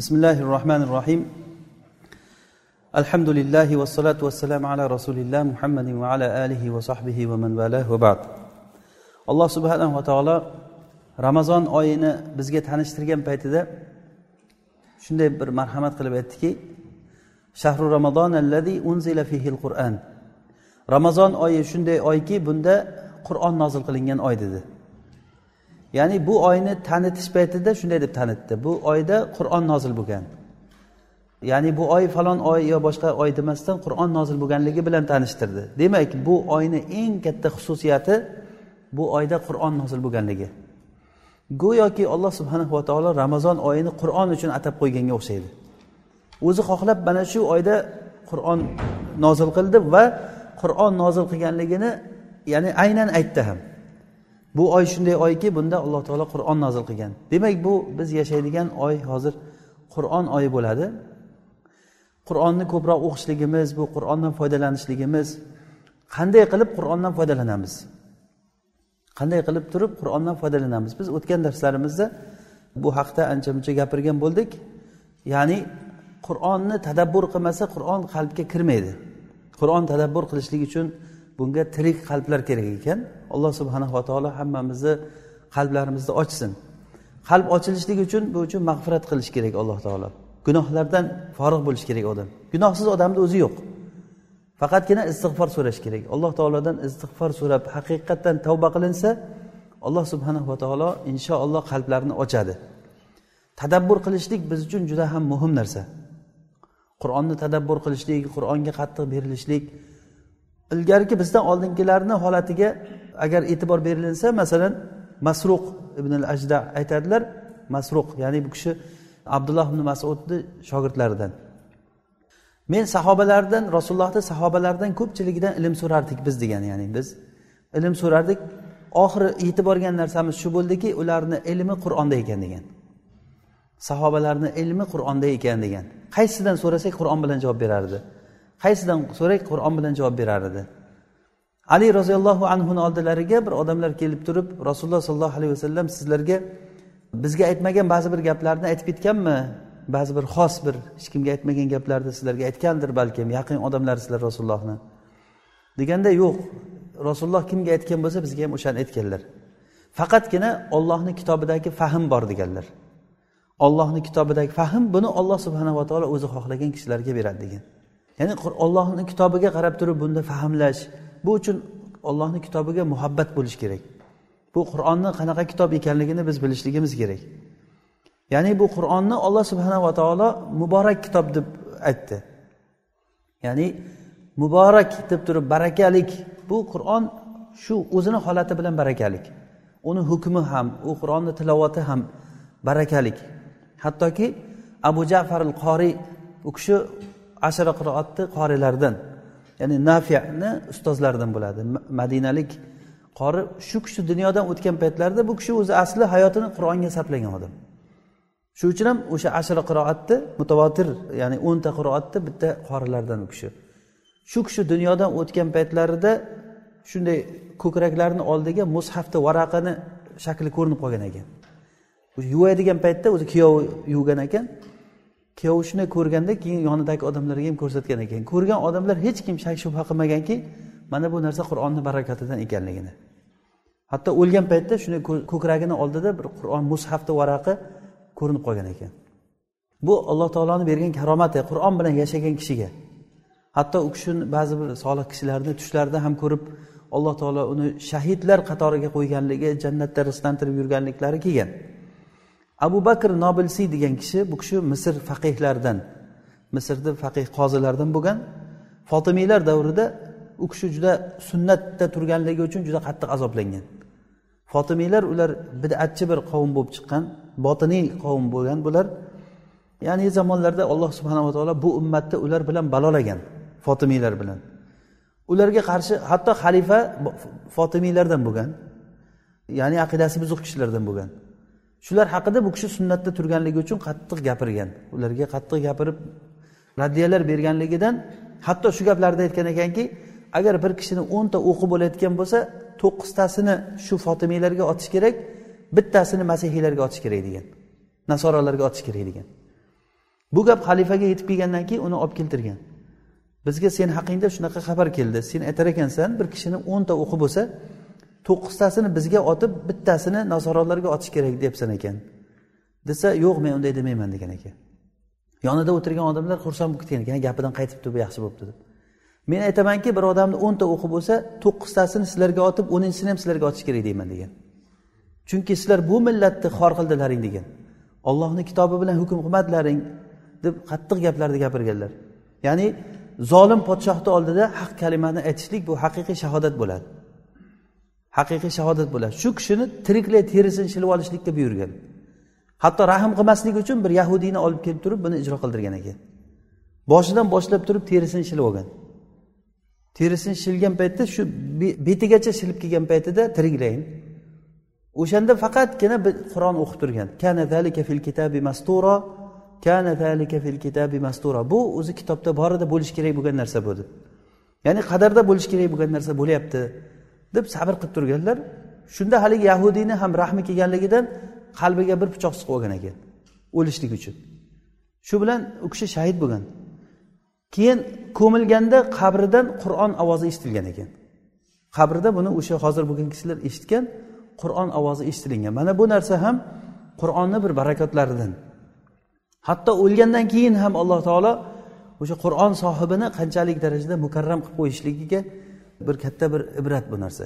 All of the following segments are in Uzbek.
بسم الله الرحمن الرحيم الحمد لله والصلاة والسلام على رسول الله محمد وعلى آله وصحبه ومن والاه وبعد alloh subhanava taolo ramazon oyini bizga tanishtirgan paytida shunday bir marhamat qilib aytdiki shahru ramazon allazi unzila fihil qur'an ramazon oyi shunday oyki bunda qur'on nozil qilingan oy dedi Ya'ni bu oyni tanitish paytida shunday deb tanitdi. Bu oyda qur'on nozil bo'lgan. Ya'ni bu oy falon oy yo boshqa oy demasdan qur'on nozil bo'lganligi bilan tanishtirdi. Demak bu oyni eng katta xususiyati bu oyda qur'on nozil bo'lganligi. Go'yoki alloh subhanahu va taolo ramazon oyini qur'on uchun atab qo'yganga o'xshaydi. O'zi xohlab mana shu oyda qur'on nozil qildi va qur'on nozil qilganligini ya'ni aynan aytdi ham. Bu oy shunday oyki bunda alloh taolo qur'on nozil qilgan. Demak bu biz yashaydigan oy hozir qur'on oyi bo'ladi. Qur'onni ko'proq o'qishligimiz bu qur'ondan foydalanishligimiz qanday qilib qur'ondan foydalanamiz? Qanday qilib turib qur'ondan foydalanamiz? Biz o'tgan darslarimizda bu haqda ancha muncha gapirgan bo'ldik. Ya'ni qur'onni tadabbur qilmasa qur'on qalbga kirmaydi. Qur'on tadabbur qilishlik uchun bunga tirik qalblar kerak ekan. Alloh subhanava taolo hammamizni qalblarimizni ochsin. Qalb ochilishligi uchun bu uchun mag'firat qilish kerak alloh taolo. Gunohlardan forig' bo'lish kerak odam. Gunohsiz odamni o'zi yo'q. Faqatgina istig'for so'rash kerak. Alloh taolodan istig'for so'rab haqiqatdan tavba qilinsa alloh subhanava taolo inshaalloh qalblarni ochadi. Tadabbur qilishlik biz uchun juda ham muhim narsa. Qur'onni tadabbur qilishlik qur'onga qattiq berilishlik ilgarigi bizdan oldingilarni holatiga agar e'tibor berilinsa masalan masruq ibn al ajda aytadilar masruq ya'ni bu kishi abdulloh ibn masudni shogirdlaridan. Men sahobalardan rasulullohni sahobalaridan ko'pchiligidan ilm so'rardik biz degan ya'ni biz ilm so'rardik. Oxiri yetib borgan narsamiz shu bo'ldiki ularni ilmi qur'onda ekan degan. Sahobalarni ilmi qur'onda ekan degan. Qaysidan so'rasak qur'on bilan javob berardi. Qaysidan so'rak qur'on bilan javob berar edi. Ali roziyallohu anhuni oldilariga bir odamlar kelib turib rasululloh sollallohu alayhi vasallam sizlarga bizga aytmagan ba'zi bir gaplarni aytib ketganmi? Ba'zi bir xos bir hech kimga aytmagan gaplarni sizlarga aytgandir balkim yaqin odamlar sizlar rasulullohni. Deganda yo'q rasululloh kimga aytgan bo'lsa bizga ham o'shani aytganlar. Faqatgina ollohni kitobidagi fahm bor deganlar. Ollohni kitobidagi fahm buni olloh subhanava taolo o'zi xohlagan kishilarga beradi degan. Ya'ni ollohni kitobiga qarab turib bunda fahmlash bu uchun ollohni kitobiga muhabbat bo'lishi kerak. Bu qur'onni qanaqa kitob ekanligini biz bilishligimiz kerak. Ya'ni bu qur'onni olloh subhanava taolo muborak kitob deb aytdi. Ya'ni muborak deb turib barakalik. Bu qur'on shu o'zini holati bilan barakalik. Uni hukmi ham u qur'onni tilovati ham barakalik. Hattoki abu jafar al qoriy u kishi ashara qiroatni qorilardan ya'ni nafiyani ustozlaridan bo'ladi. Madinalik qori shu kishi dunyodan o'tgan paytlarida bu kishi o'zi asli hayotini qur'onga sarflagan odam. Shuning uchun ham o'sha ashra qiroatni mutavotir ya'ni o'nta qiroatni bitta qorilardan u kishi. Shu kishi dunyodan o'tgan paytlarida shunday ko'kraklarini oldiga mushafni varaqani shakli ko'rinib qolgan ekan. Yuvadigan paytda o'zi kuyovi yuvgan ekan. Kuyovi ko'rganda keyin yonidagi odamlarga ham ko'rsatgan ekan. Ko'rgan odamlar hech kim shak shubha qilmaganki mana bu narsa qur'onni barakatidan ekanligini. Hatto o'lgan paytda shuni ko'kragini oldida bir qur'on mushafni varaqi ko'rinib qolgan ekan. Bu alloh taoloni bergan karomati qur'on bilan yashagan kishiga. Hatto u kishini ba'zi bir solih kishilarni tushlarida ham ko'rib alloh taolo uni shahidlar qatoriga qo'yganligi jannatda rizqlantirib yurganliklari kelgan. Abu bakr nobilsiy degan kishi bu kishi misr faqihlaridan misrni faqih qozilaridan bo'lgan. Fotimiylar davrida u kishi juda sunnatda turganligi uchun juda qattiq azoblangan. Fotimiylar ular bidatchi bir qavm bo'lib chiqqan botiniy qavm bo'lgan bular. Ya'ni zamonlarda alloh subhanava taolo bu ummatni ular bilan balolagan fotimiylar bilan. Ularga qarshi hatto xalifa fotimiylardan bo'lgan ya'ni aqidasi buzuq kishilardan bo'lgan. Shular haqida bu kishi sunnatda turganligi uchun qattiq gapirgan. Ularga qattiq gapirib raddiyalar berganligidan hatto shu gaplarni aytgan ekanki agar bir kishini o'nta o'qi bo'layotgan bo'lsa to'qqiztasini shu fotimiylarga otish kerak bittasini masihiylarga otish kerak degan nasoralarga otish kerak degan. Bu gap xalifaga yetib kelgandan keyin uni olib keltirgan. Bizga sen haqingda shunaqa xabar keldi. Sen aytar ekansan bir kishini o'nta o'qi bo'lsa to'qqiztasini bizga otib bittasini nasoralarga otish kerak deyapsan ekan. Desa yo'q men unday demayman degan ekan. Yonida o'tirgan odamlar xursand bo'lib ketgan ekan gapidan qaytibdi bu yaxshi bo'libdi deb. Men aytamanki bir odamni o'nta o'qi bo'lsa to'qqiztasini sizlarga otib o'ninchisini ham sizlarga otish kerak deyman degan. Chunki sizlar bu millatni xor qildilaring degan. Ollohni kitobi bilan hukm qilmadilaring deb qattiq gaplarni gapirganlar. Ya'ni zolim podshohni oldida haq kalimani aytishlik bu haqiqiy shahodat bo'ladi. Haqiqiy shahodat bo'ladi. Shu kishini tiriklay terisini shilib olishlikka buyurgan. Hatto rahm qilmaslik uchun bir yahudiyni olib kelib turib buni ijro qildirgan ekan. Boshidan boshlab turib terisini shilib olgan. Terisini shilgan paytda shu betigacha shilib kelgan paytida tiriklayin o'shanda faqatgina qur'on o'qib turgan. Kana zalika fil kitabi mastura kana zalika fil kitabi mastura. Bu o'zi kitobda bor edi bo'lishi kerak bo'lgan narsa bu deb ya'ni qadarda bo'lishi kerak bo'lgan narsa bo'lyapti. Deb sabr qilib turganlar shunda haligi yahudiyni ham rahmi kelganligidan qalbiga bir pichoq suqib olgan ekan o'lishlik uchun. Shu bilan u kishi shahid bo'lgan. Keyin ko'milganda qabridan qur'on ovozi eshitilgan ekan. Qabrida buni o'sha hozir bo'lgan kishilar eshitgan qur'on ovozi eshitilingan mana bu narsa ham qur'onni bir barakotlaridan. Hatto o'lgandan keyin ham alloh taolo o'sha qur'on sohibini qanchalik darajada mukarram qilib qo'yishligiga bir katta bir ibrat bu narsa.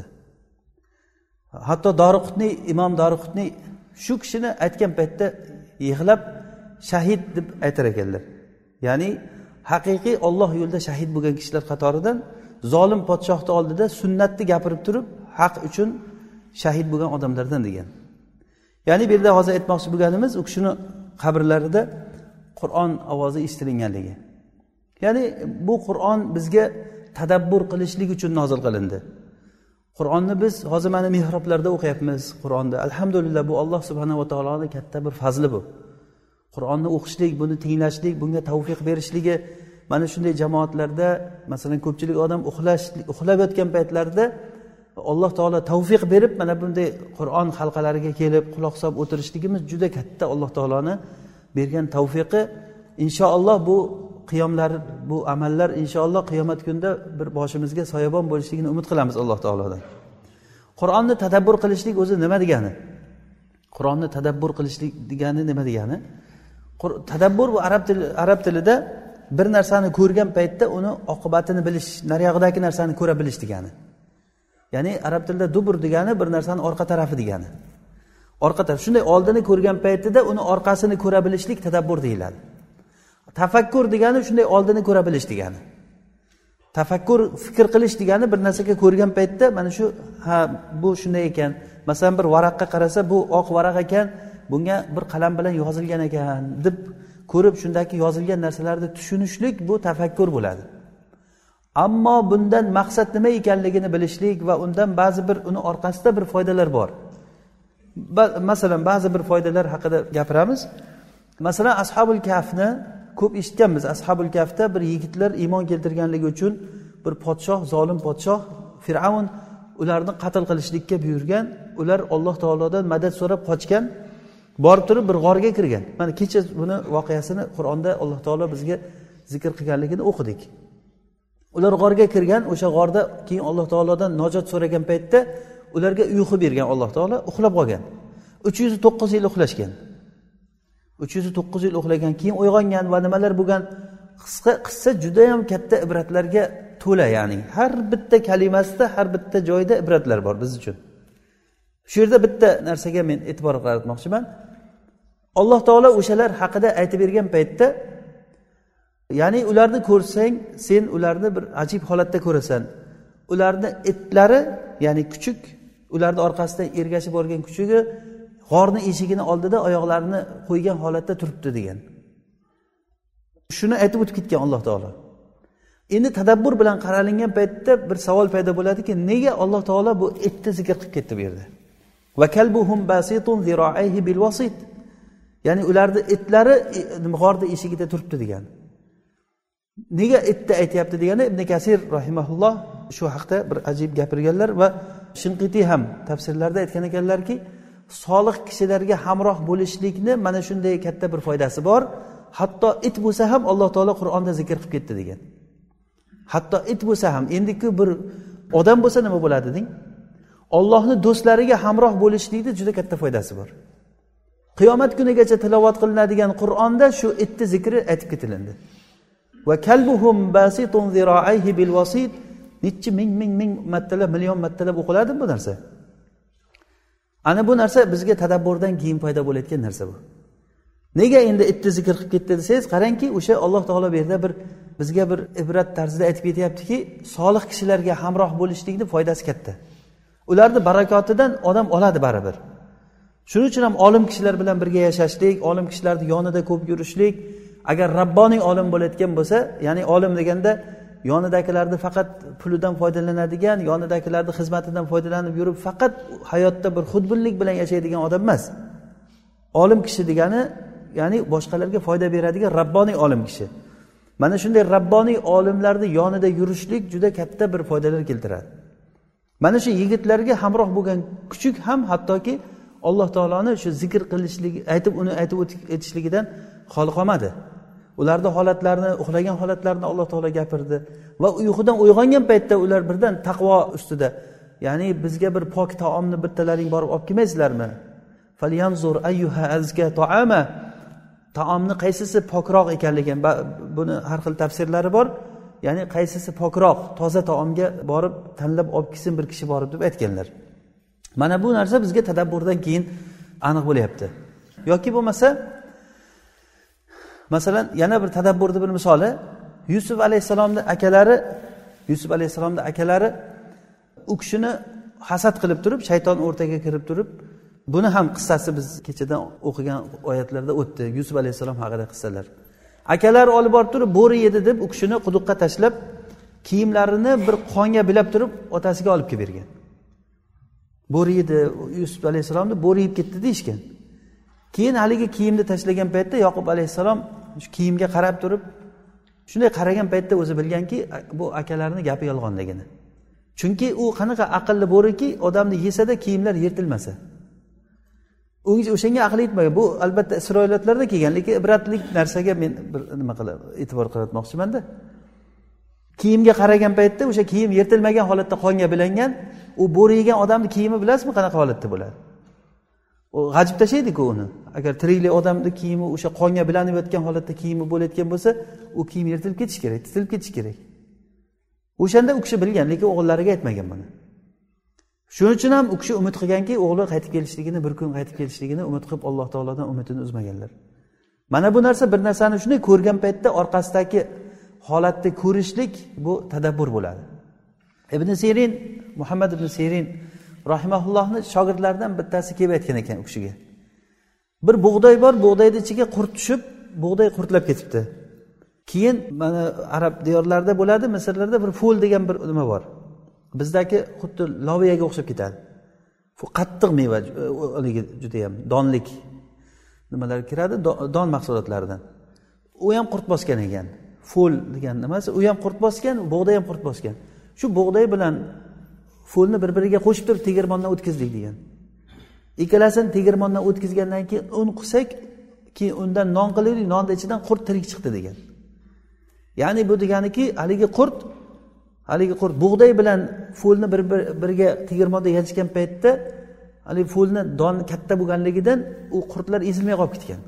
Hatto doriqutniy imom doriqutniy shu kishini aytgan paytda yig'lab shahid deb aytar ekanlar. Ya'ni haqiqiy olloh yo'lida shahid bo'lgan kishilar qatoridan zolim podshohni oldida sunnatni gapirib turib haq uchun shahid bo'lgan odamlardan degan. Ya'ni bu yerda hozir aytmoqchi bo'lganimiz u kishini qabrlarida qur'on ovozi eshitilinganligi ya'ni bu qur'on bizga tadabbur qilishlik uchun nozil qilindi. Qur'onni biz hozir mana mehroblarda o'qiyapmiz qur'onni alhamdulillah bu alloh subhanava taoloni katta bir fazli bu. Qur'onni o'qishlik buni tinglashlik bunga tavfiq berishligi mana shunday jamoatlarda masalan ko'pchilik odam uxlash uxlab yotgan paytlarida alloh taolo tavfiq berib mana bunday qur'on halqalariga kelib quloq solib o'tirishligimiz juda katta alloh taoloni bergan tavfiqi. Inshaalloh bu qiyomlar bu amallar inshaalloh qiyomat kunida bir boshimizga soyabon bo'lishligini umid qilamiz alloh taolodan. Qur'onni tadabbur qilishlik o'zi nima degani? Qur'onni tadabbur qilishlik degani nima degani? Tadabbur bu arab tili arab tilida bir narsani ko'rgan paytda uni oqibatini bilish nariyog'idagi narsani ko'ra bilish degani. Ya'ni arab tilida dubur degani bir narsani orqa tarafi degani. Orqa taraf shunday oldini ko'rgan paytida uni orqasini ko'ra bilishlik tadabbur deyiladi. Tafakkur degani shunday oldini ko'ra bilish degani. Tafakkur fikr qilish degani bir narsaga ko'rgan paytda mana shu ha bu shunday ekan. Masalan bir varaqqa qarasa bu oq varaq ekan bunga bir qalam bilan yozilgan ekan deb ko'rib shundagi yozilgan narsalarni tushunishlik bu tafakkur bo'ladi. Ammo bundan maqsad nima ekanligini bilishlik va undan ba'zi bir uni orqasida bir foydalar bor. Masalan ba'zi bir foydalar haqida gapiramiz. Masalan ashabul kafni ko'p eshitganmiz. Ashabul kafda bir yigitlar iymon keltirganligi uchun bir podshoh zolim podshoh fir'avn ularni qatl qilishlikka buyurgan. Ular alloh taolodan madad so'rab qochgan borib turib bir g'orga kirgan. Mana kecha buni voqeasini qur'onda alloh taolo bizga zikr qilganligini o'qidik. Ular g'orga kirgan o'sha g'orda keyin alloh taolodan najot so'ragan paytda ularga uyqu bergan alloh taolo uxlab qolgan. Uch yuz to'qqiz yil uxlashgan. Uch yuz to'qqiz yil uxlagan keyin uyg'ongan va nimalar bo'lgan qisqa qissa judayam katta ibratlarga to'la ya'ni har bitta kalimasida har bitta joyda ibratlar bor biz uchun. Shu yerda bitta narsaga men e'tibor qaratmoqchiman. Alloh taolo o'shalar haqida aytib bergan paytda ya'ni ularni ko'rsang sen ularni bir ajib holatda ko'rasan. Ularni itlari ya'ni kuchuk ularni orqasidan ergashib borgan kuchugi g'orni eshigini oldida oyoqlarini qo'ygan holatda turibdi degan. Shuni aytib o'tib ketgan alloh taolo. Endi tadabbur bilan qaralingan paytda bir savol paydo bo'ladiki nega alloh taolo bu itni zikr qilib ketdi bu yerda? Ya'ni ularni itlari e, g'orni eshigida turibdi degan. Nega itni aytyapti degani ibn kasir rahimaulloh shu haqda bir ajib gapirganlar va shinqitiy ham tafsirlarda aytgan ekanlarki solih kishilarga hamroh bo'lishlikni mana shunday katta bir foydasi bor. Hatto it bo'lsa ham alloh taolo qur'onda zikr qilib ketdi degan. Hatto it bo'lsa ham endiku bir odam bo'lsa nima bo'ladi deng? Ollohni do'stlariga hamroh bo'lishlikni juda katta foydasi bor. Qiyomat kunigacha tilovat qilinadigan qur'onda shu itni zikri aytib ketilindi. Kalbuhum basitun nechi ming ming ming martalab million martalab o'qiladi bu narsa? Ana bu narsa bizga tadabburdan keyin paydo bo'layotgan narsa bu. Nega endi itni zikr qilib ketdi desangiz qarangki o'sha alloh taolo bu yerda bir bizga bir ibrat tarzida aytib ketyaptiki solih kishilarga hamroh bo'lishlikni foydasi katta. Ularni barakotidan odam oladi baribir. Shuning uchun ham olim kishilar bilan birga yashashlik olim kishilarni yonida ko'p yurishlik agar rabboniy olim bo'layotgan bo'lsa ya'ni olim deganda yonidagilarni faqat pulidan foydalanadigan yonidagilarni xizmatidan foydalanib yurib faqat hayotda bir xudbinlik bilan yashaydigan odam emas. Olim kishi degani ya'ni boshqalarga foyda beradigan rabboniy olim kishi. Mana shunday rabboniy olimlarni yonida yurishlik juda katta bir foydalar keltiradi. Mana shu yigitlarga hamroh bo'lgan kuchuk ham hattoki alloh taoloni shu zikr qilishligi aytib uni aytib o'tishligidan xoli qolmadi. Ularni holatlarini uxlagan holatlarini alloh taolo gapirdi. Va uyqudan uyg'ongan paytda ular birdan taqvo ustida ya'ni bizga bir pok taomni bittalaring borib olib kelmaysizlarmi? Taomni qaysisi pokroq ekanligi buni har xil tafsirlari bor. Ya'ni qaysisi pokroq toza taomga borib tanlab olib kelsin bir kishi borib deb aytganlar. Mana bu narsa bizga tadabburdan keyin aniq bo'lyapti. Yoki bo'lmasa masalan yana bir tadabburni bir misoli. Yusuf alayhissalomni akalari yusuf alayhissalomni akalari u kishini hasad qilib turib shayton o'rtaga kirib turib buni ham qissasi biz kechadan o'qigan oyatlarda o'tdi yusuf alayhissalom haqida qissalar. Akalari olib borib turib bo'ri yedi deb u kishini quduqqa tashlab kiyimlarini bir qonga bilab turib otasiga olib kelib bergan. Bo'ri yedi yusuf alayhissalomni bo'ri yeb ketdi deyishgan. Keyin haligi kiyimni tashlagan paytda yoqub alayhissalom shu kiyimga qarab turib shunday qaragan paytda o'zi bilganki bu akalarini gapi yolg'onligini chunki u qanaqa aqlli bo'riki odamni yesada kiyimlar yirtilmasa. O'shanga aqli yetmagan. Bu albatta isroiliyatlarda kelgan lekin ibratlik narsaga men bir nima qilib e'tibor qaratmoqchimanda kiyimga qaragan paytda o'sha kiyim yirtilmagan holatda qonga bilangan u bo'ri yegan odamni kiyimi bilasizmi qanaqa holatda bo'ladi? U g'ajib tashlaydiku uni. Agar tiriklik odamni kiyimi o'sha qonga bilanib yotgan holatda kiyimi bo'layotgan bo'lsa u kiyim yirtilib ketishi kerak titilib ketishi kerak. O'shanda u kishi bilgan lekin o'g'illariga aytmagan buni. Shuning uchun ham u kishi umid qilganki o'g'li qaytib kelishligini bir kun qaytib kelishligini umid qilib alloh taolodan umidini uzmaganlar. Mana bu narsa bir narsani shunday ko'rgan paytda orqasidagi holatni ko'rishlik bu tadabbur bo'ladi. Ibn serin muhammad ibn serin rahimaullohni shogirdlaridan bittasi kelib aytgan ekan u kishiga. Bir bug'doy bor bug'doyni ichiga qurt tushib bug'doy qurtlab ketibdi. Keyin mana arab diyorlarida bo'ladi misrlarda bir ful degan bir nima bor. Bizdagi xuddi loviyaga o'xshab ketadi. Qattiq meva haligi e, judayam donlik nimalar kiradi don mahsulotlaridan. U ham qurt bosgan ekan. Ful degan nimasi u ham qurt bosgan bug'doy ham qurt bosgan. Shu bug'doy bilan fulni bir biriga qo'shib turib tegirmondan o'tkazdik degan. Ikkalasini tegirmondan o'tkazgandan keyin un qilsak keyin undan non qilaylik nonni ichidan qurt tirik chiqdi degan. Ya'ni bu deganiki haligi qurt haligi qurt bug'doy bilan fo'lni bir biriga tegirmonda yachgan paytda haligi fo'lni doni katta bo'lganligidan u qurtlar ezilmay qolib ketgan.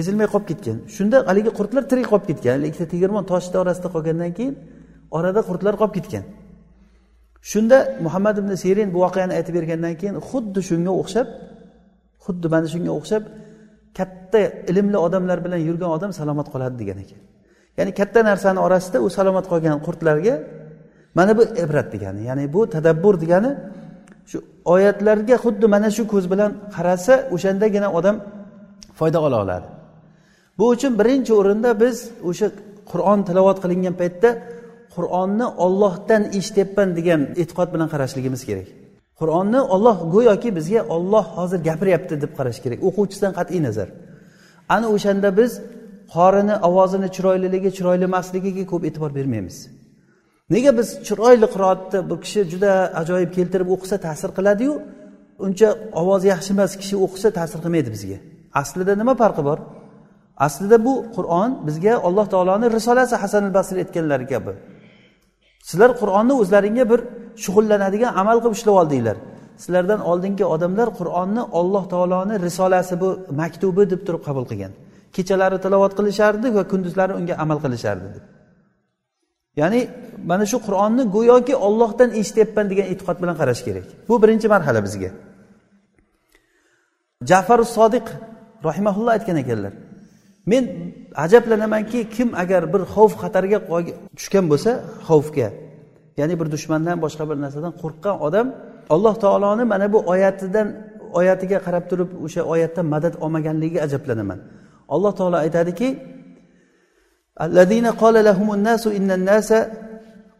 Ezilmay qolib ketgan. Shunda haligi qurtlar tirik qolib ketgan. Ikkita tegirmon toshni orasida qolgandan keyin orada qurtlar qolib ketgan. Shunda muhammad ibn sirin bu voqeani aytib bergandan keyin xuddi shunga o'xshab xuddi mana shunga o'xshab katta ilmli odamlar bilan yurgan odam salomat qoladi degan ekan. Ya'ni katta narsani orasida u salomat qolgan qurtlarga mana bu ibrat degani ya'ni bu tadabbur degani shu oyatlarga xuddi mana shu ko'z bilan qarasa o'shandagina odam foyda ola oladi. Bu uchun birinchi o'rinda biz o'sha qur'on tilovat qilingan paytda qur'onni ollohdan eshityapman degan e'tiqod bilan qarashligimiz kerak. Qur'onni olloh go'yoki bizga olloh hozir gapiryapti deb qarash kerak. O'quvchisidan qat'iy nazar. Ana o'shanda biz qorini ovozini chiroyliligi chiroyli emasligiga ko'p e'tibor bermaymiz. Nega biz chiroyli qiroatni bir kishi juda ajoyib keltirib o'qisa ta'sir qiladiyu? Uncha ovozi yaxshi emas kishi o'qisa ta'sir qilmaydi bizga. Aslida nima farqi bor? Aslida bu qur'on bizga alloh taoloni risolasi hasan al basri aytganlari kabi. Sizlar qur'onni o'zlaringga bir shug'ullanadigan amal qilib ishlab oldinglar sizlardan oldingi odamlar qur'onni olloh taoloni risolasi bu maktubi deb turib qabul qilgan. Kechalari tilovat qilishardi va kunduzlari unga amal qilishardi deb. Ya'ni mana shu qur'onni go'yoki ollohdan eshityapman degan e'tiqod bilan qarash kerak. Bu birinchi marhala bizga. Jafar sodiq rahimaulloh aytgan ekanlar men ajablanamanki kim agar bir xavf xatarga tushgan bo'lsa xavfga ya'ni bir dushmandan boshqa bir narsadan qo'rqqan odam alloh taoloni mana bu oyatidan oyatiga qarab turib o'sha oyatdan madad olmaganligiga ajablanaman alloh taolo aytadiki الذين قال لهم الناس إن الناس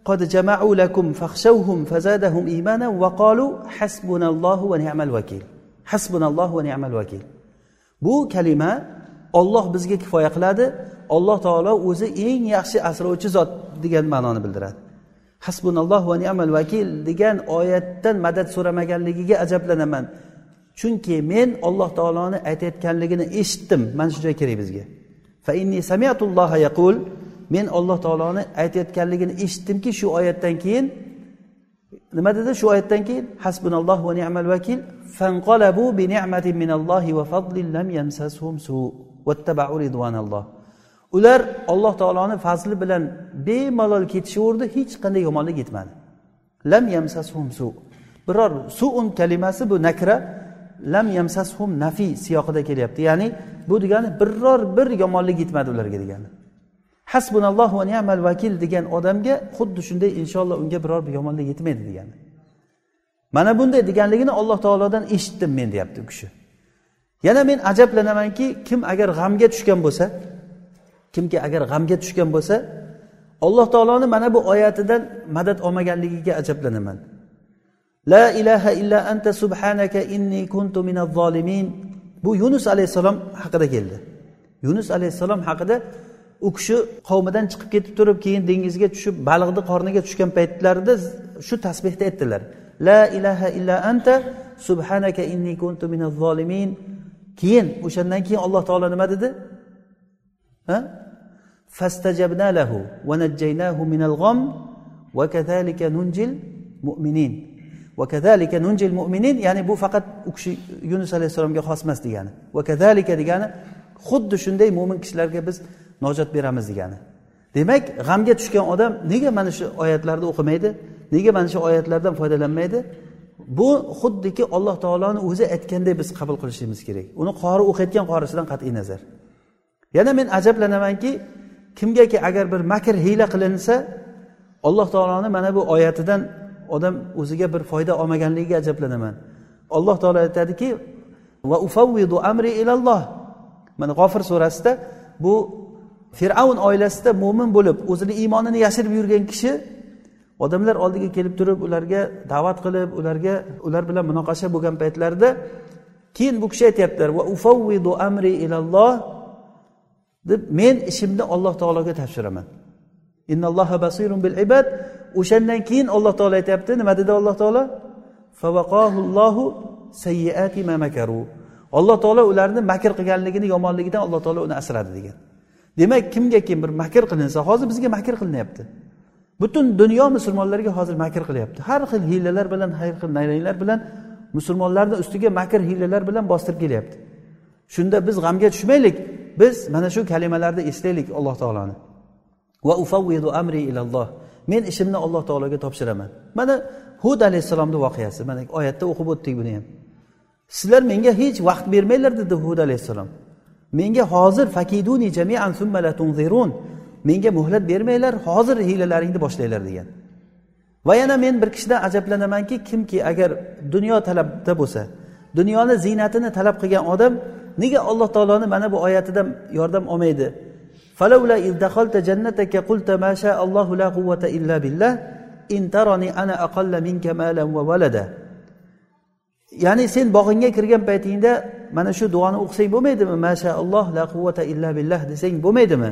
قد جمعوا لكم فاخشوهم فزادهم إيمانا وقالوا حسبنا الله ونعم الوكيل حسبنا الله ونعم الوكيل bu kalima olloh bizga kifoya qiladi. Alloh taolo o'zi eng yaxshi asrovchi zot degan ma'noni bildiradi. Hasbunalloh va ni'mal vakil degan oyatdan madad so'ramaganligiga ajablanaman. Chunki men alloh taoloni aytayotganligini eshitdim. Mana shu joy kerak bizga. Yaqul. Men alloh taoloni aytayotganligini eshitdimki shu oyatdan keyin nima dedi? Shu oyatdan keyin hasbunalloh va ni'mal vakil fanqalabu bi ni'matin minallohi va fadlin lam yamsashum su. Ular alloh taoloni fazli bilan bemalol ketishaverdi hech qanday yomonlik yetmadi. Lam yamsashum su. Biror suun kalimasi bu nakra lam yamsashum nafiy siyoqida kelyapti. Ya'ni bu degani biror bir yomonlik yetmadi ularga degani. Hasbunalloh va ni'mal vakil degan odamga xuddi shunday inshaalloh unga biror bir yomonlik yetmaydi degani. Mana bunday deganligini alloh taolodan eshitdim men deyapti u kishi. Yana men ajablanamanki kim agar g'amga tushgan bo'lsa kimki agar g'amga tushgan bo'lsa alloh taoloni mana bu oyatidan madad olmaganligiga ajablanaman. La ilaha illa anta subhanaka inni kuntu minaz zolimin. Bu yunus alayhissalom haqida keldi. Yunus alayhissalom haqida u kishi qavmidan chiqib ketib turib keyin dengizga tushib baliqni qorniga tushgan paytlarida shu tasbehni aytdilar. La ilaha illa anta subhanaka inni kuntu minaz zolimin. keyin o'shandan keyin alloh taolo nima dedi? Ha? Fastajabna lahu najjaynahu minal nunjil mu'minin. Nunjil mu'minin ya'ni bu faqat u kishi yunus alayhissalomga xos emas degani. Va kadalika degani xuddi shunday mo'min kishilarga biz najot beramiz degani. Demak g'amga tushgan odam nega mana shu oyatlarni o'qimaydi? Nega mana shu oyatlardan foydalanmaydi? Bu xuddiki alloh taoloni o'zi aytganday biz qabul qilishimiz kerak. Uni qori o'qiyotgan qorisidan qat'iy nazar. Yana men ajablanamanki kimgaki agar bir makr hiyla qilinsa alloh taoloni mana bu oyatidan odam o'ziga bir foyda olmaganligiga ajablanaman. Alloh taolo aytadiki va ufavvidu amri ilalloh. Mana g'ofir surasida bu fir'avn oilasida mo'min bo'lib o'zini iymonini yashirib yurgan kishi odamlar oldiga kelib turib ularga da'vat qilib ularga ular bilan munoqasha bo'lgan paytlarida keyin bu kishi aytyaptilar va ufavvidu amri ilalloh deb men ishimni alloh taologa topshiraman. Innalloha basirun bil ibad o'shandan keyin alloh taolo aytyapti. Nima dedi alloh taolo? Sayyiati ma makaru alloh taolo ularni makr qilganligini yomonligidan alloh taolo uni asradi degan. Demak kimga kim bir makr qilinsa hozir bizga makr qilinyapti. Butun dunyo musulmonlarga hozir makr qilyapti. Har xil hiylalar bilan har xil nayranglar bilan musulmonlarni ustiga makr hiylalar bilan bostirib kelyapti. Shunda biz g'amga tushmaylik. Biz mana shu kalimalarni eslaylik alloh taoloni. Va ufavvidu amri ilalloh. Men ishimni alloh taologa topshiraman. Mana hud alayhissalomni voqeasi. Mana oyatda o'qib o'tdik buni ham. Sizlar menga hech vaqt bermanglar dedi hud alayhissalom. Menga hozir fakiduni jamian summa la tunzirun. Menga muhlat bermanglar hozir hiylalaringni boshlanglar degan. Va yana men bir kishidan ajablanamanki kimki agar dunyo talabda bo'lsa dunyoni ziynatini talab qilgan odam nega alloh taoloni mana bu oyatidan yordam olmaydi? Ya'ni sen bog'ingga kirgan paytingda mana shu duoni o'qisang bo'lmaydimi? Mashaalloh la quvvata illa billah desang bo'lmaydimi?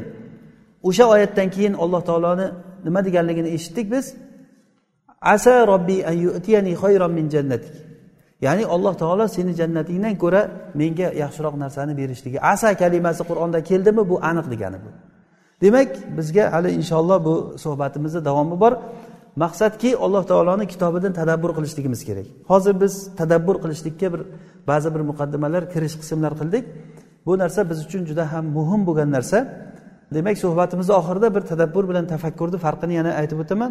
O'sha oyatdan keyin alloh taoloni nima deganligini eshitdik biz. Asa robbi an yu'tiyani min jannatik. Ya'ni alloh taolo seni jannatingdan ko'ra menga yaxshiroq narsani berishligi. Asa kalimasi qur'onda keldimi? Bu aniq degani bu. Demak bizga hali inshaalloh bu suhbatimizni davomi bor. Maqsadki alloh taoloni kitobidan tadabbur qilishligimiz kerak. Hozir biz tadabbur qilishlikka bir ba'zi bir muqaddimalar kirish qismlar qildik. Bu narsa biz uchun juda ham muhim bo'lgan narsa. Demak suhbatimizni oxirida bir tadabbur bilan tafakkurni farqini yana aytib o'taman.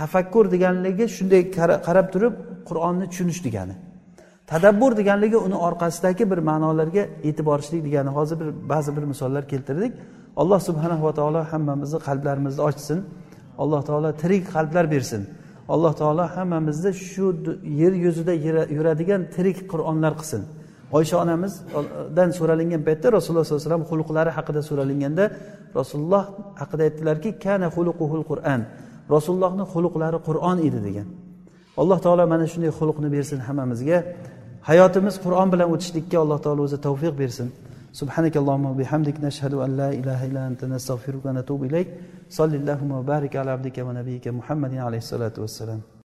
Tafakkur deganligi shunday qarab turib qur'onni tushunish degani. Tadabbur deganligi uni orqasidagi bir ma'nolarga e'tiborishlik degani. Hozir bir ba'zi bir misollar keltirdik. Alloh subhanahu va taolo hammamizni qalblarimizni ochsin. Alloh taolo tirik qalblar bersin. Alloh taolo hammamizni shu yer yuzida yuradigan tirik qur'onlar qilsin. oysha onamizdan so'ralingan paytda rasululloh sollallohu alayhi vasallam xulqlari haqida so'ralinganda rasululloh haqida aytdilarki kana xuluquhul qur'an rasulullohni xuluqlari qur'on edi degan alloh taolo mana shunday xulqni bersin hammamizga hayotimiz qur'on bilan o'tishlikka alloh taolo o'zi tavfiq bersin سبحانك اللهم وبحمدك نشهد أن لا إله إلا أنت نستغفرك ونتوب إليك صل اللهم وبارك على عبدك ونبيك محمد عليه الصلاة والسلام